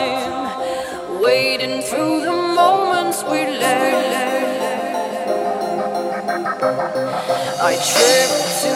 time, wading through the moments we left. I trip to